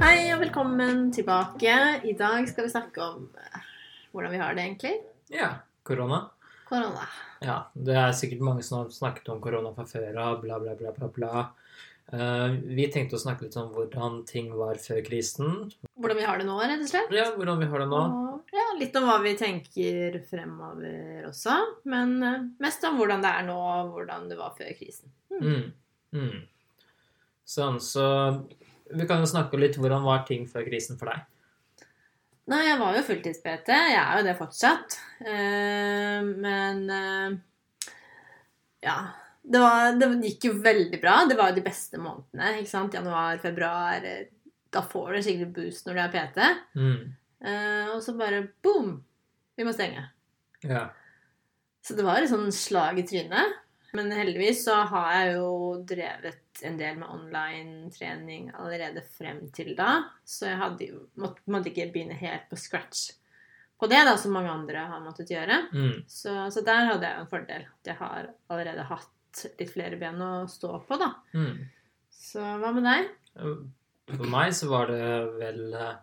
Hei og velkommen tilbake. I dag skal vi snakke om eh, hvordan vi har det egentlig. Ja, korona. Korona. Ja, det er sikkert mange som har snakket om korona fra før av, bla, bla, bla, bla, bla. Uh, vi tenkte å snakke litt om hvordan ting var før krisen. Hvordan vi har det nå, rett og slett. Ja, hvordan vi har det nå. Og ja, litt om hva vi tenker fremover også. Men uh, mest om hvordan det er nå, og hvordan det var før krisen. Mm. Mm. Sånn, så vi kan jo snakke litt hvordan var ting før krisen for deg. Nei, jeg var jo fulltids-PT. Jeg er jo det fortsatt. Eh, men eh, ja. Det, var, det gikk jo veldig bra. Det var jo de beste månedene. ikke sant? Januar, februar. eh, Da får du en skikkelig boost når du er PT. Mm. Og så bare boom! Vi må stenge. Ja. Så det var et sånn slag i trynet. Men heldigvis så har jeg jo drevet en del med online-trening allerede frem til da. Så jeg hadde måtte, måtte ikke begynne helt på scratch på det, da, som mange andre har måttet gjøre. Mm. Så, så der hadde jeg jo en fordel. At jeg har allerede hatt litt flere ben å stå på, da. Mm. Så hva med deg? For meg så var det vel eh,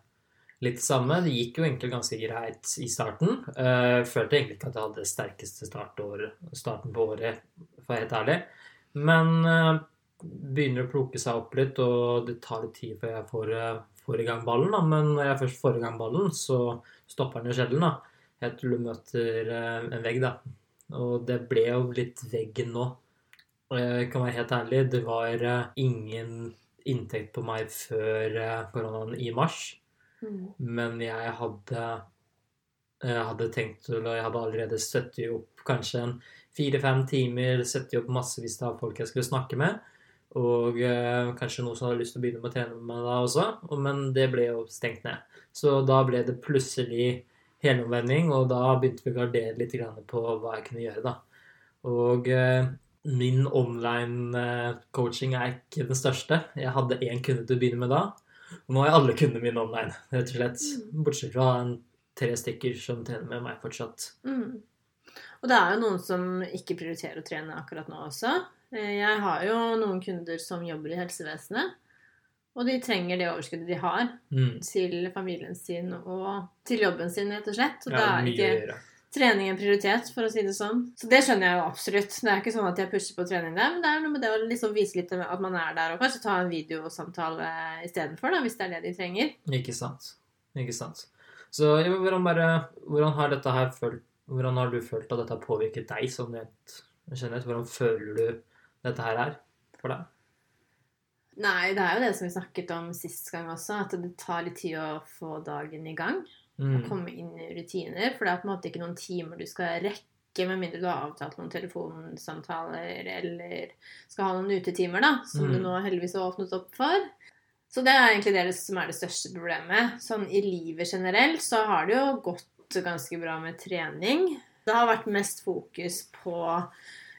litt det samme. Det gikk jo egentlig ganske greit i starten. Eh, Jeg følte egentlig ikke at jeg hadde sterkeste starten på året, for å være helt ærlig. Men eh, begynner å plukke seg opp litt, og det tar litt tid før jeg får, eh, får i gang ballen. Da. Men når jeg først får i gang ballen, så stopper den jo sjelden. da. Helt til du møter eh, en vegg, da. Og det ble jo litt veggen nå. Og jeg kan være helt ærlig, det var ingen inntekt på meg før koronaen i mars. Men jeg hadde jeg hadde tenkt eller og jeg hadde allerede støttet opp kanskje en fire-fem timer, støttet opp massevis av folk jeg skulle snakke med. Og eh, kanskje noen som hadde lyst til å begynne med å trene med meg da også. Men det ble jo stengt ned. Så da ble det plutselig helomvending, og da begynte vi å gardere litt på hva jeg kunne gjøre, da. Og eh, min online-coaching er ikke den største. Jeg hadde én kunde til å begynne med da. Og nå har jeg alle kundene mine online, rett og slett. Bortsett fra en tre stykker som trener med meg fortsatt. Mm. Og det er jo noen som ikke prioriterer å trene akkurat nå også. Eh, Jeg har jo noen kunder som jobber i helsevesenet. Og de trenger det overskuddet de har Mm. til familien sin og til jobben sin, rett og slett. Og Ja, da er ikke trening en prioritet, for å si det sånn. Så det skjønner jeg jo absolutt. Det er ikke sånn at jeg pusher på trening der, men det er noe med det å liksom vise litt at man er der, og kanskje ta en videosamtale istedenfor, hvis det er det de trenger. Ikke sant. Ikke sant. Så hvordan, bare, hvordan har dette her følt Hvordan har du følt at dette har påvirket deg som rent generelt? Hvordan føler du dette her er for deg? Nei, det er jo det som vi snakket om sist gang også, at det tar litt tid å få dagen i gang. Mm. komme inn i rutiner. For det er på en måte ikke noen timer du skal rekke, med mindre du har avtalt noen telefonsamtaler eller skal ha noen utetimer, da, som Mm. du nå heldigvis har åpnet opp for. Så det er egentlig det som er det største problemet. Sånn i livet generelt så har det jo gått ganske bra med trening. Det har vært mest fokus på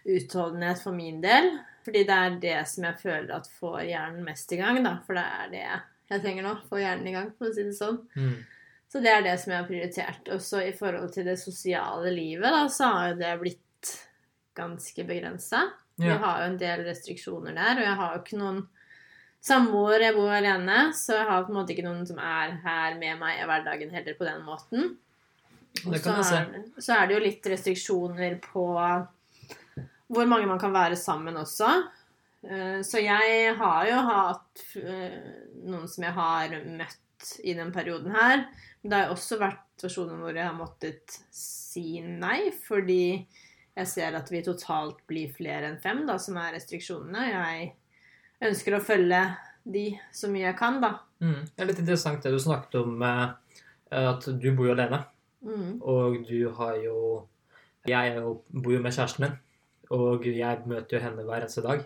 utholdenhet for min del. Fordi det er det som jeg føler at får hjernen mest i gang, da. For det er det jeg trenger nå. Få hjernen i gang, for å si det sånn. Mm. Så det er det som jeg har prioritert. Og så i forhold til det sosiale livet, da, så har jo det blitt ganske begrensa. Vi Jeg har jo en del restriksjoner der, og jeg har jo ikke noen samboer, jeg bor alene, så jeg har på en måte ikke noen som er her med meg i hverdagen heller på den måten. Det kan jeg så, se. så er det jo litt restriksjoner på hvor mange man kan være sammen også. Eh, Så jeg har jo hatt eh, noen som jeg har møtt i den perioden her. Men det har også vært situasjoner hvor jeg har måttet si nei, fordi jeg ser at vi totalt blir flere enn fem, da, som er restriksjonene. Jeg ønsker å følge de så mye jeg kan, da. Mm. Det er litt interessant det du snakket om, eh, at du bor jo alene. Mm. Og du har jo Jeg jo, bor jo med kjæresten min, og jeg møter jo henne hver eneste dag.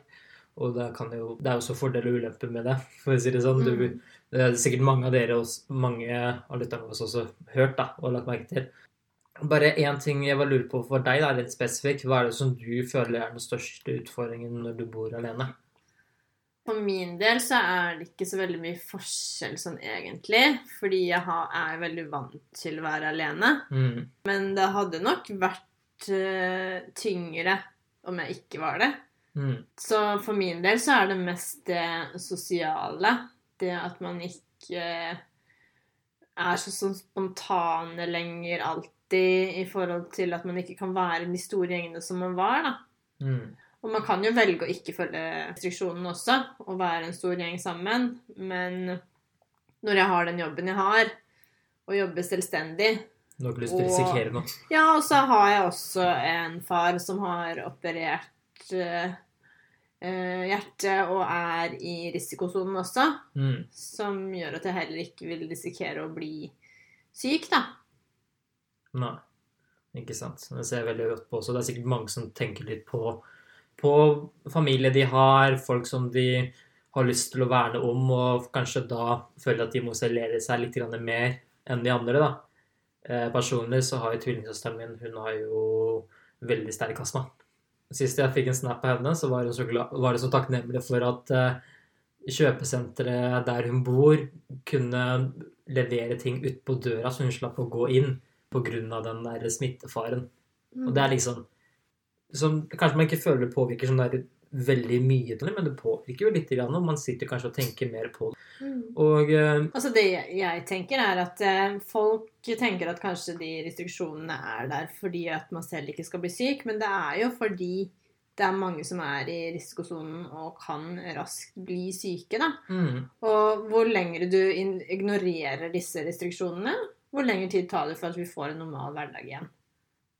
Og det, kan jo, det er jo også fordeler og ulemper med det, for å si det sånn. Du, Mm. det er sikkert mange av dere også, mange av lytterne våre også hørt da, og lagt merke til. Bare én ting jeg var lurer på for deg, da, litt spesifikk. Hva er det som du føler er den største utfordringen når du bor alene? For min del så er det ikke så veldig mye forskjell sånn egentlig, fordi jeg har, er veldig vant til å være alene. Mm. Men det hadde nok vært uh, tyngre om jeg ikke var det. Mm. Så for min del så er det mest det sosiale. Det at man ikke er så sånn spontane lenger alltid i forhold til at man ikke kan være de store gjengene som man var, da. Mm. Og man kan jo velge å ikke følge restriksjonene også, og være en stor gjeng sammen, men når jeg har den jobben jeg har, og jobber selvstendig Du har ikke lyst til å risikere noe? Ja, og så har jeg også en far som har operert eh, hjertet og er i risikosonen også, Mm. som gjør at jeg heller ikke vil risikere å bli syk, da. Nei, ikke sant. Det ser jeg veldig godt på også. Det er sikkert mange som tenker litt på, på familie de har, folk som de har lyst til å verne om, og kanskje da føler at de må isolere seg litt mer enn de andre, da. Eh, personlig så har jo tvillingsøsteren min hun har jo veldig sterk astma. Sist jeg fikk en snap av henne, så var hun så, glad, var hun så takknemlig for at eh, kjøpesenteret der hun bor, kunne levere ting utpå døra, så hun slapp å gå inn pga. den der smittefaren. Og det er liksom som Kanskje man ikke føler det påvirker sånn der veldig mye, men det påvirker jo litt. Grann, og man sitter kanskje og tenker mer på det. Mm. Og uh, Altså Det jeg tenker, er at uh, folk tenker at kanskje de restriksjonene er der fordi at man selv ikke skal bli syk, men det er jo fordi det er mange som er i risikosonen og kan raskt bli syke, da. mm, Og hvor lenger du ignorerer disse restriksjonene, hvor lenger tid tar det for at vi får en normal hverdag igjen.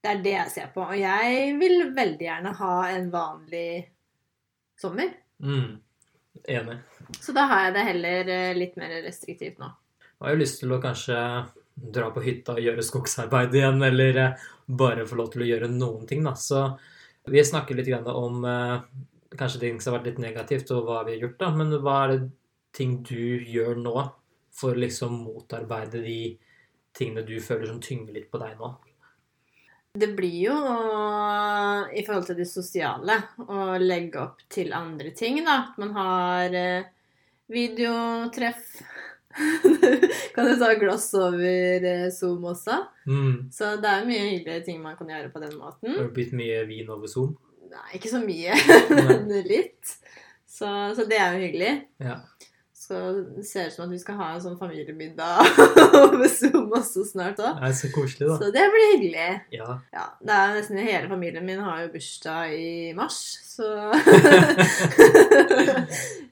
Det er det jeg ser på. Og jeg vil veldig gjerne ha en vanlig sommer. mm, Enig. Så da har jeg det heller eh, litt mer restriktivt nå. Jeg har jo lyst til å kanskje dra på hytta og gjøre skogsarbeid igjen, eller eh, bare få lov til å gjøre noen ting, da. Så vi snakker litt om eh, kanskje ting som har vært litt negativt, og hva vi har gjort, da. Men hva er det ting du gjør nå for å liksom motarbeide de tingene du føler som tynger litt på deg nå? Det blir jo i forhold til det sosiale å legge opp til andre ting, da. At man har eh, videotreff. kan du ta glass over eh, Zoom også? Mm. Så det er mye hyggelige ting man kan gjøre på den måten. Har det blitt mye vin over Zoom? Nei, ikke så mye, men litt. Så, så det er jo hyggelig. Ja. Så det ser ut som at vi skal ha en sånn familiemiddag over Zoom også snart òg. Det er så koselig, da. Så det blir hyggelig. Ja. Ja, det er nesten hele familien min har jo bursdag i mars, så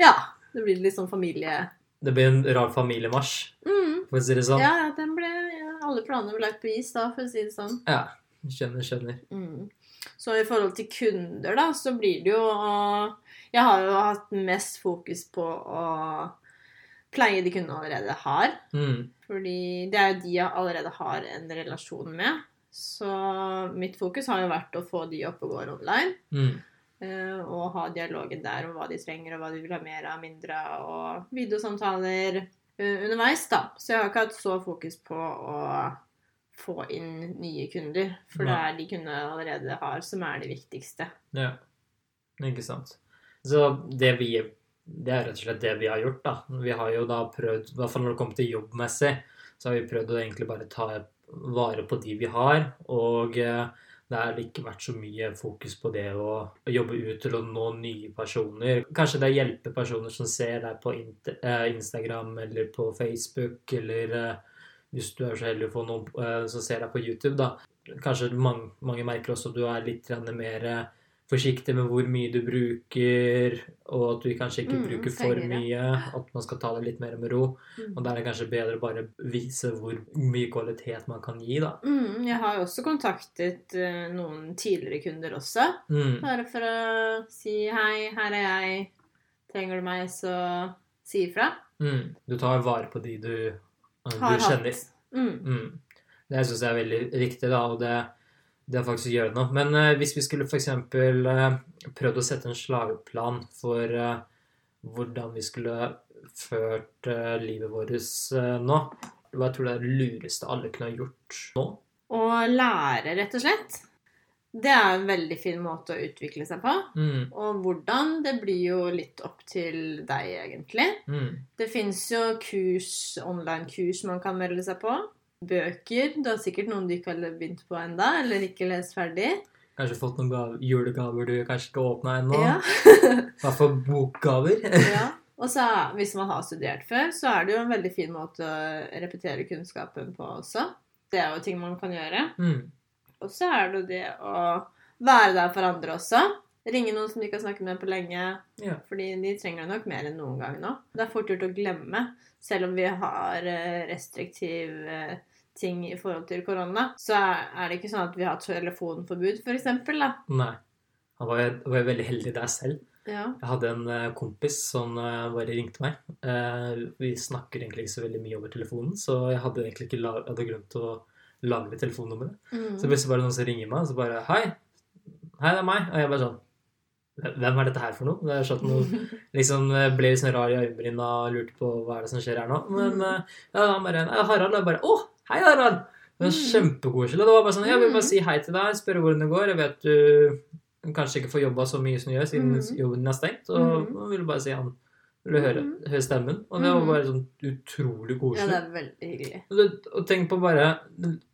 Ja. Det blir litt sånn familie... Det blir en rar familiemarsj, Mm. for å si det sånn. Ja, ja, den ble, ja, alle planene ble lagt på is da, for å si det sånn. Ja. Skjønner, skjønner. Mm. Så i forhold til kunder, da, så blir det jo Jeg har jo hatt mest fokus på å pleie de kundene allerede har. Mm. Fordi det er jo de jeg allerede har en relasjon med. Så mitt fokus har jo vært å få de opp og går online. Mm. eh, Og ha dialogen der om hva de trenger, og hva de vil ha mer av, mindre av, og videosamtaler eh, underveis, da. Så jeg har ikke hatt så fokus på å få inn nye kunder. For det er de kundene jeg allerede har, som er det viktigste. Ja. Ikke sant. Så det vi Det er rett og slett det vi har gjort, da. Vi har jo da prøvd, i hvert fall når det kommer til jobbmessig, så har vi prøvd å egentlig bare ta vare på de vi har. Og eh, det har ikke vært så mye fokus på det å, jobbe ut til å nå nye personer. Kanskje det hjelper personer som ser deg på eh, Instagram eller på Facebook, eller eh, hvis du er så heldig å få noen som ser deg på YouTube, da. Kanskje mange, mange merker også at du er litt mer forsiktig med hvor mye du bruker, og at du kanskje ikke Mm, bruker for mye. At man skal ta det litt mer med ro. Mm. Og da er det kanskje bedre å bare vise hvor mye kvalitet man kan gi, da. Mm, jeg har jo også kontaktet eh, noen tidligere kunder også. Mm. Bare for å si hei, her er jeg. Trenger du meg, så si ifra. Mm. Du tar vare på de du, eh, du kjenner. Mm. Mm. Det syns jeg er veldig viktig, da. Og det, det å faktisk gjøre noe. Men uh, hvis vi skulle f.eks. Uh, prøvd å sette en slagplan for uh, hvordan vi skulle ført uh, livet vårt eh, nå, hva tror du er det lureste alle kunne ha gjort nå? Å lære, rett og slett. Det er en veldig fin måte å utvikle seg på. Mm, Og hvordan, det blir jo litt opp til deg, egentlig. mm, Det fins jo kurs, online-kurs man kan melde seg på. Bøker. Du har sikkert noen du ikke har begynt på enda, eller ikke lest ferdig. Kanskje fått noen gav- julegaver du kanskje ikke åpna ennå? Ja. I hvert fall bokgaver. ja. Og så hvis man har studert før, så er det jo en veldig fin måte å repetere kunnskapen på også. Det er jo ting man kan gjøre. Mm, Og så er det jo det å være der for andre også. Ringe noen som du ikke har snakket med på lenge. Ja. Fordi de trenger det nok mer enn noen gang nå. Det er fort gjort å glemme. Selv om vi har eh, restriktiv eh, ting i forhold til korona, så er det ikke sånn at vi har telefonforbud, da. nei. Han var, var veldig heldig der selv. Ja. Jeg hadde en eh, kompis som eh, bare ringte meg. Eh, vi snakker egentlig ikke så veldig mye over telefonen, så jeg hadde egentlig ikke la hadde glemt å lagre telefonnummeret. Mm. Så plutselig var det noen som ringer meg, og så bare Hei, hei, det er meg. Og jeg bare sånn Hvem er dette her for noe? Det er sånn noe liksom ble litt sånn rar i øyenbryna og lurte på hva er det som skjer her nå. Men Mm. ja, han bare Harald. Og jeg bare Å, hei, Harald! Det var Mm. kjempekoselig. Det var bare sånn Jeg vil Mm. bare si hei til deg, spørre hvordan det går. Jeg vet du kanskje ikke får jobba så mye som du gjør siden Mm. jobben er stengt. Og man ville bare si han vil høre, Mm. høre stemmen. Og det var Mm. bare sånn utrolig koselig. ja, det er veldig hyggelig. Og det- Og tenk på bare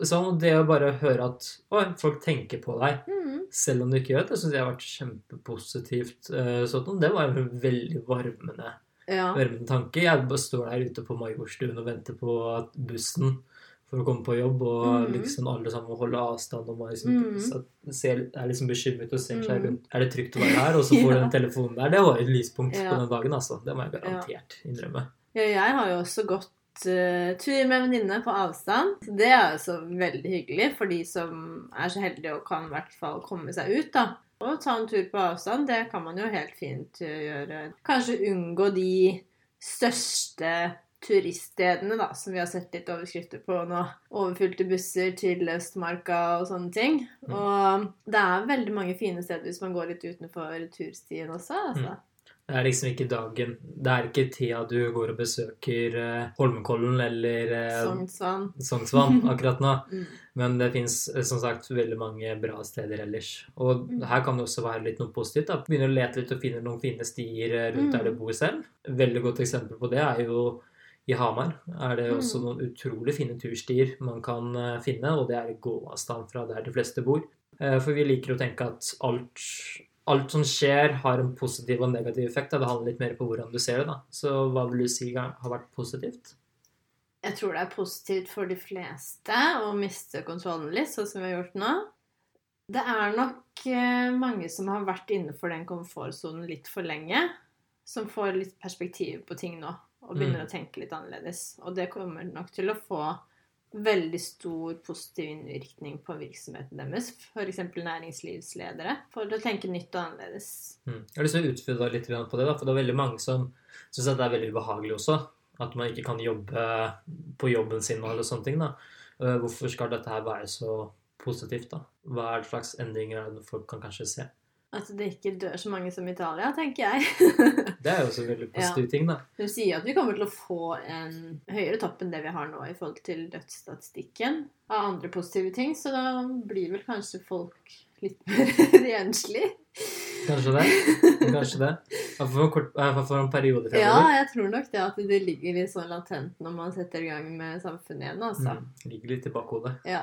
sånn, det å bare høre at Oi, folk tenker på deg Mm. selv om du ikke gjør det, syns jeg har vært kjempepositivt. eh, sånn, det var en veldig varmende, Ja. varmende tanke. Jeg bare står der ute på Maigårdstuen og venter på at bussen for å komme på jobb, og Mm. liksom alle sammen holder avstand og man liksom, Mm. ser, er liksom bekymret og ser seg Mm. rundt. Er det trygt å være her? Og så får du Ja. den telefonen der. Det var et lyspunkt Ja. på den dagen, altså. Det må jeg garantert innrømme. Ja, jeg har jo også gått uh, tur med venninne på avstand. Det er altså veldig hyggelig for de som er så heldige og kan i hvert fall komme seg ut, da. Å ta en tur på avstand, det kan man jo helt fint eh, gjøre. Kanskje unngå de største turiststedene, da, som vi har sett litt overskrifter på nå. Overfylte busser til Østmarka og sånne ting. Mm. Og det er veldig mange fine steder hvis man går litt utenfor turstien også, altså. Mm. Det er liksom ikke dagen Det er ikke tida du går og besøker eh, Holmenkollen eller eh, Sognsvann. Sognsvann akkurat nå. Mm. Men det fins som sagt veldig mange bra steder ellers. Og Mm. her kan det også være litt noe positivt. da. Begynner å lete litt og finne noen fine stier eh, rundt Mm. der du bor selv. Veldig godt eksempel på det er jo i Hamar. Er det også Mm. noen utrolig fine turstier man kan eh, finne, og det er i gåavstand fra der de fleste bor. Eh, For vi liker å tenke at alt, alt som skjer, har en positiv og negativ effekt. Det handler litt mer på hvordan du ser det. da. Så hva vil du si har vært positivt? Jeg tror det er positivt for de fleste å miste kontrollen litt, sånn som vi har gjort nå. Det er nok eh, mange som har vært innenfor den komfortsonen litt for lenge, som får litt perspektiv på ting nå, og begynner Mm. å tenke litt annerledes. Og det kommer nok til å få veldig stor positiv innvirkning på virksomheten deres, f.eks. næringslivsledere, for å tenke nytt og annerledes. Mm. Jeg har lyst til å utfordre litt på det, da, for det er veldig mange som syns det er veldig ubehagelig også. At man ikke kan jobbe på jobben sin og alle sånne ting. da. Eh, Hvorfor skal dette her være så positivt, da? Hva er det slags endringer er folk kan kanskje se? At det ikke dør så mange som Italia, tenker jeg. Det er jo også veldig positive ting, da. Hun sier at vi kommer til å få en høyere topp enn det vi har nå i forhold til dødsstatistikken av andre positive ting, så da blir vel kanskje folk litt mer renslig. Kanskje det. Kanskje det. For en kort- for en periode Ja, jeg tror nok det at det ligger litt sånn latent når man setter i gang med samfunnet igjen, altså. Mm. Ligger litt i bakhodet. Ja.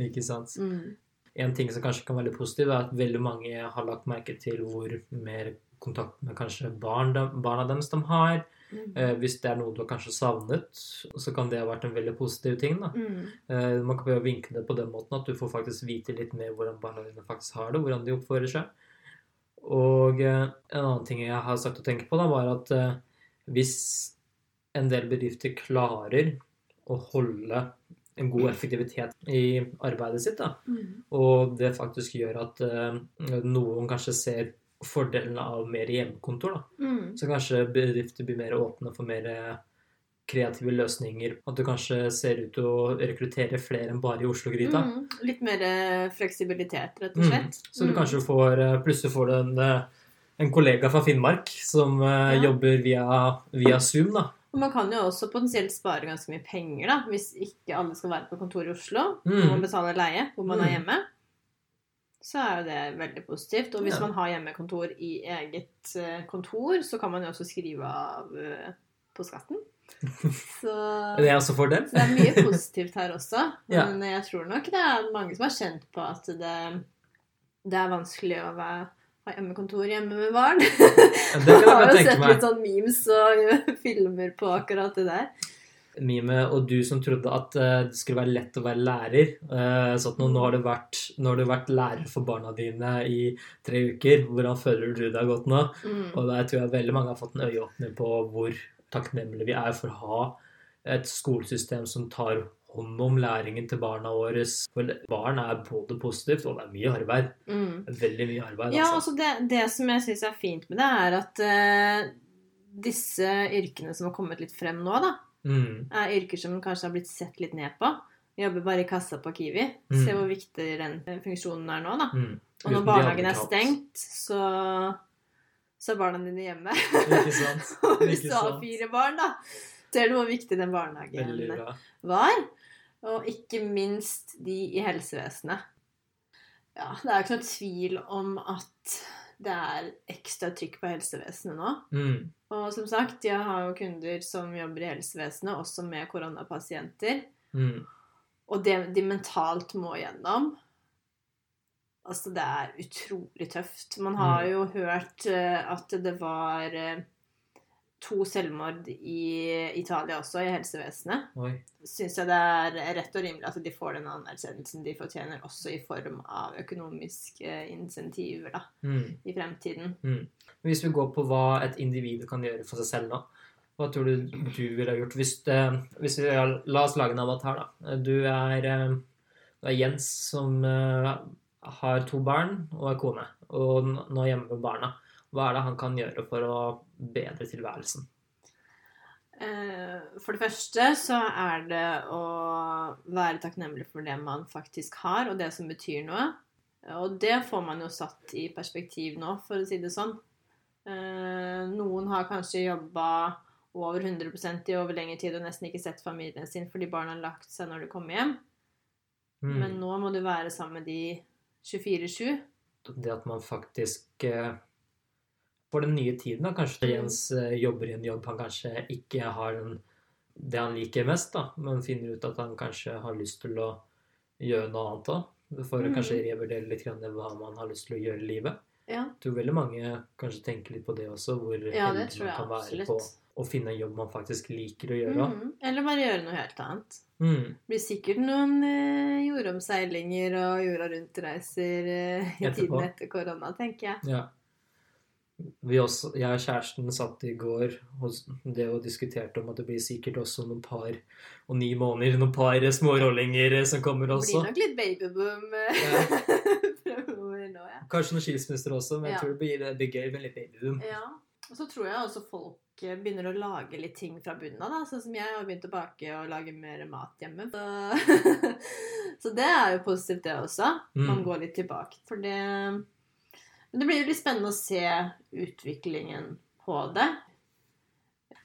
Ikke sant? mm. En ting som kanskje kan være litt positiv, er at veldig mange har lagt merke til hvor mer kontakt med kanskje barn de, barna deres de har. Mm. Eh, hvis det er noe du har kanskje savnet, så kan det ha vært en veldig positiv ting. da. Mm. Eh, man kan prøve å vinkle det på den måten at du får faktisk vite litt mer hvordan barna dine faktisk har det, hvordan de oppfører seg. Og eh, en annen ting jeg har sagt å tenke på, da, var at eh, hvis en del bedrifter klarer å holde en god effektivitet i arbeidet sitt, da, Mm. og det faktisk gjør at eh, noen kanskje ser fordelen av mer hjemmekontor, da, Mm. så kanskje bedrifter blir mer åpne for mer kreative løsninger. At du kanskje ser ut til å rekruttere flere enn bare i Oslo-gryta. Mm, litt mer eh, fleksibilitet, rett og Mm. slett. Så du Mm. kanskje får eh, Plutselig får du en, eh, en kollega fra Finnmark som eh, Ja. jobber via, via Zoom, da. Og man kan jo også potensielt spare ganske mye penger, da, hvis ikke alle skal være på kontor i Oslo, Mm. og man betaler leie hvor man er Mm. hjemme. Så er jo det veldig positivt. Og hvis Ja. man har hjemmekontor i eget eh, kontor, så kan man jo også skrive av eh, på skatten. Så Det er også fordel. Så det er mye positivt her også. Ja. Men jeg tror nok det er mange som har kjent på at det, det er vanskelig å være, ha hjemmekontor hjemme med barn. Det kan jeg har jo sett meg. litt sånn memes og filmer på akkurat det der. Mime, og du som trodde at eh, det skulle være lett å være lærer. eh, så at nå, nå, har du vært, har du vært lærer for barna dine i tre uker. Hvordan føler du det har gått nå? Mm. Og der tror jeg veldig mange har fått en øyeåpner på hvor takknemlige vi er for å ha et skolesystem som tar hånd om læringen til barna våre. For barn er både positivt, og det er mye arbeid. Mm. Veldig mye arbeid, Ja, altså. altså det, det som jeg syns er fint med det, er at uh, disse yrkene som har kommet litt frem nå, da, Mm, er yrker som kanskje har blitt sett litt ned på. Jobber bare i kassa på Kiwi. Mm. Se hvor viktig den eh, funksjonen er nå, da. mm. Og når barnehagen er ikke stengt, så, så er barna dine hjemme. Ikke sant? Og hvis du har fire barn, da, ser du hvor viktig den barnehagen var. Og ikke minst de i helsevesenet. Ja, det er ikke noe tvil om at det er ekstra trykk på helsevesenet nå. Mm, Og som sagt, jeg har jo kunder som jobber i helsevesenet, også med koronapasienter. mm. Og det de mentalt må gjennom Altså, det er utrolig tøft. Man har Mm. jo hørt eh, at det var eh, to selvmord i Italia også, i helsevesenet. Syns jeg det er rett og rimelig at de får den anerkjennelsen de fortjener, også i form av økonomiske insentiver da, Mm. i fremtiden. Hvis vi går på hva et individ kan gjøre for seg selv nå, hva tror du du ville ha gjort hvis, det, hvis vi, La oss lage en avatar, da. Du er, eh, du er Jens som eh, har to barn og er kone, og nå hjemme med barna. Hva er det han kan gjøre for å bedre tilværelsen? Eh, For det første så er det å være takknemlig for det man faktisk har, og det som betyr noe. Og det får man jo satt i perspektiv nå, for å si det sånn. Eh, Noen har kanskje jobba over 100% i over lengre tid og nesten ikke sett familien sin fordi barna har lagt seg når de kommer hjem. Mm. Men nå må du være sammen med de 24-7. det at man faktisk eh, For den nye tiden, da, kanskje Mm. Jens eh, jobber i en jobb han kanskje ikke har den, det han liker mest, da, men finner ut at han kanskje har lyst til å gjøre noe annet òg. For å Mm. kanskje revurdere litt grann hva man har lyst til å gjøre i livet. Ja, Jeg tror veldig mange kanskje tenker litt på det også, hvor ja det heldig man kan være absolutt. på å finne en jobb man faktisk liker å gjøre. Mm. Eller bare gjøre noe helt annet. Mm. Det blir sikkert noen eh, jordomseilinger og jorda rundt-reiser eh, i Etterpå. tiden etter korona, tenker jeg. Ja. Vi også, jeg og kjæresten satt i går hos det og diskuterte om at det blir sikkert også noen par og ni måneder, noen par smårollinger som kommer også. Det blir nok litt babyboom eh, Ja. nå, ja. Kanskje noen skilsmisser også, men jeg Ja. tror det blir, det blir gøy med litt babyboom. ja. Og så tror jeg også folk eh, begynner å lage litt ting fra bunnen av, da. Sånn som jeg har begynt å bake og lage mer mat hjemme. Så, så det er jo positivt, det også. Man Mm. går litt tilbake. For det Men det blir jo litt spennende å se utviklingen på det.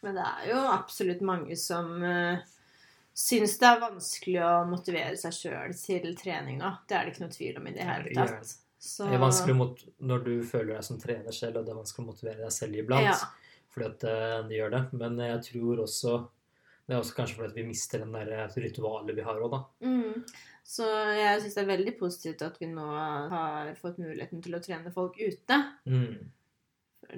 Men det er jo absolutt mange som uh, syns det er vanskelig å motivere seg sjøl til trening. Det er det ikke noe tvil om i det hele tatt. Så, Det er vanskelig mot når du føler deg som trener selv, og det er vanskelig å motivere deg selv iblant. Ja. Fordi at eh, det gjør det. Men jeg tror også Det er også kanskje fordi vi mister den der eh, ritualet vi har òg, da. Mm. Så jeg syns det er veldig positivt at vi nå har fått muligheten til å trene folk ute. Mm.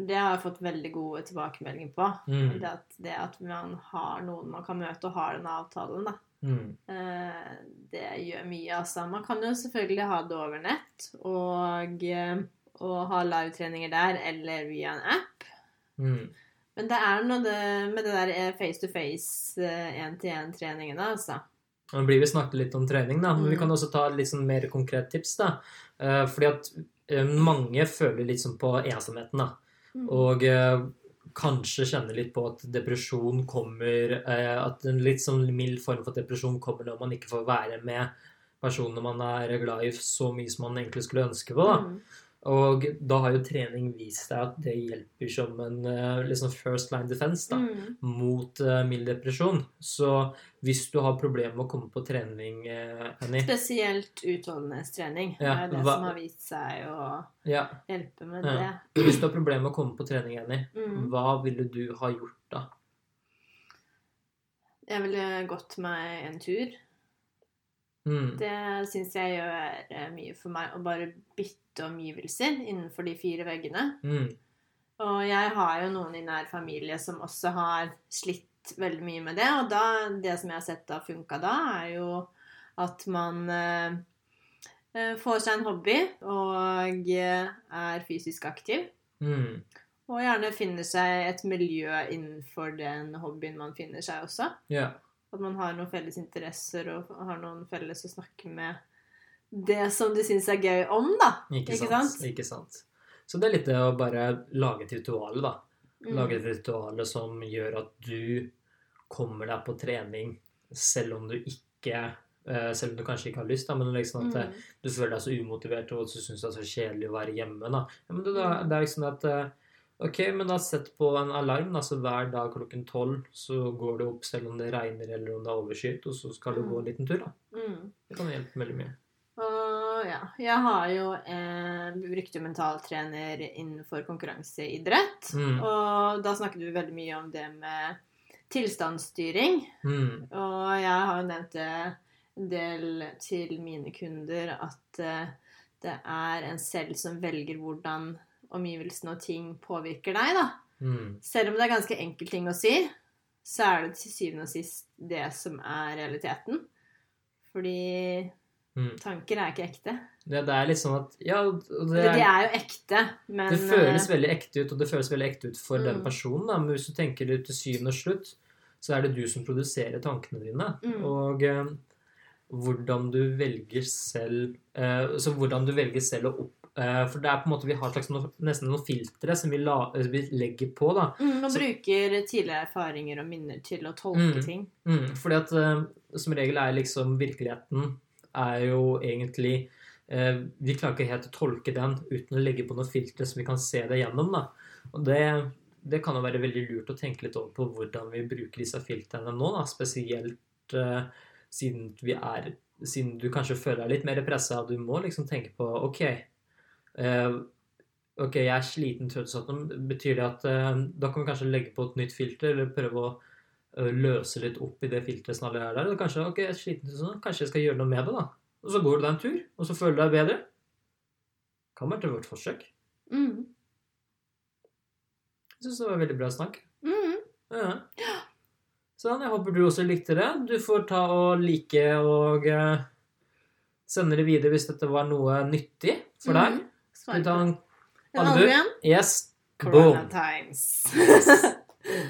Det har jeg fått veldig gode tilbakemeldinger på. Mm. Det, at, det at man har noen man kan møte og har den avtalen, da. Mm. Eh, Det gjør mye, altså. Man kan jo selvfølgelig ha det over nett og, eh, og ha livetreninger der, eller via en app. Mm. Men det er noe det, med det der eh, face to face, én-til-én-treningene, altså. Nå blir vi snakket litt om trening, da, men vi Mm. kan også ta litt sånn mer konkret tips. da. Eh, Fordi at eh, mange føler litt sånn på ensomheten. da. Mm. Og eh, kanskje kjenner litt på at depresjon kommer At en litt sånn mild form for depresjon kommer når man ikke får være med personene man er glad i så mye som man egentlig skulle ønske på. da. Og da har jo trening vist deg at det hjelper som en eh, liksom first line defense da, Mm. mot uh, mild depresjon. Så hvis du har problemer med å komme på trening, eh, Annie Spesielt utholdenhetstrening. Ja, det er det hva- som har vist seg å ja, hjelpe med Ja. det. Hvis du har problemer med å komme på trening, Annie, Mm. hva ville du ha gjort da? Jeg ville gått meg en tur. Mm. Det syns jeg gjør eh, mye for meg, å bare bytte omgivelser innenfor de fire veggene. Mm. Og jeg har jo noen i nær familie som også har slitt veldig mye med det. Og da, det som jeg har sett har funka da, er jo at man eh, eh, får seg en hobby og eh, er fysisk aktiv. Mm. Og gjerne finner seg et miljø innenfor den hobbyen man finner seg også. Ja. At man har noen felles interesser og har noen felles å snakke med det som du syns er gøy om, da. Ikke, Ikke sant? sant? Ikke sant. Så det er litt det å bare lage et ritual, da. Mm. Lage et ritual som gjør at du kommer deg på trening selv om du ikke eh, Selv om du kanskje ikke har lyst, da, men liksom at eh, Mm. du føler deg så umotivert og så syns det er så kjedelig å være hjemme. da. Ja, men det, det, Mm. er liksom at eh, Ok, men da sett på en alarm. altså Hver dag klokken tolv så går du opp selv om det regner eller om det er overskyet, og så skal du Mm. gå en liten tur. da. Mm. Det kan hjelpe veldig mye. Og ja, jeg har jo eh, brukt mentaltrener innenfor konkurranseidrett. Mm. Og da snakket du veldig mye om det med tilstandsstyring. Mm. Og jeg har jo nevnt det en del til mine kunder at eh, det er en selv som velger hvordan omgivelsene og ting påvirker deg, da. Mm. Selv om det er ganske enkel ting å si, så er det til syvende og sist det som er realiteten. Fordi Mm. tanker er ikke ekte. Det, det er litt sånn at Ja, det er, det er jo ekte, men Det føles eh, veldig ekte ut, og det føles veldig ekte ut for den Mm. personen. Da. Men hvis du tenker det til syvende og slutt, så er det du som produserer tankene dine. Mm. Og eh, hvordan du velger selv eh, Så hvordan du velger selv å opp For det er på en måte vi har slags noe, nesten noen filtre som vi, la, eh, vi legger på. da. mm, Man så- bruker tidligere erfaringer og minner til å tolke Mm. ting. Mm, fordi at eh, som regel er liksom virkeligheten er jo egentlig eh, Vi klarer ikke helt å tolke den uten å legge på noen filtre som vi kan se det gjennom. da. Og det, det kan jo være veldig lurt å tenke litt over på hvordan vi bruker disse filtrene nå. da, Spesielt eh, siden vi er siden du kanskje føler deg litt mer pressa. Du må liksom tenke på OK. Eh, Ok, jeg er sliten, trøtt. Betyr det at eh, da kan vi kanskje legge på et nytt filter, eller prøve å ø, løse litt opp i det filteret som allerede er der. Eller kanskje ok, jeg er sliten, sånn, kanskje jeg skal gjøre noe med det, da. Og så går du deg en tur, og så føler du deg bedre. Kan være til vårt forsøk. Mm. Jeg syns det var veldig bra snakk. Mm. Ja. Sånn, jeg håper du også likte det. Du får ta og like og eh, sende det videre hvis dette var noe nyttig for deg. Mm. Skal vi ta en En albu? albu igjen? Yes. Boom. Corona times.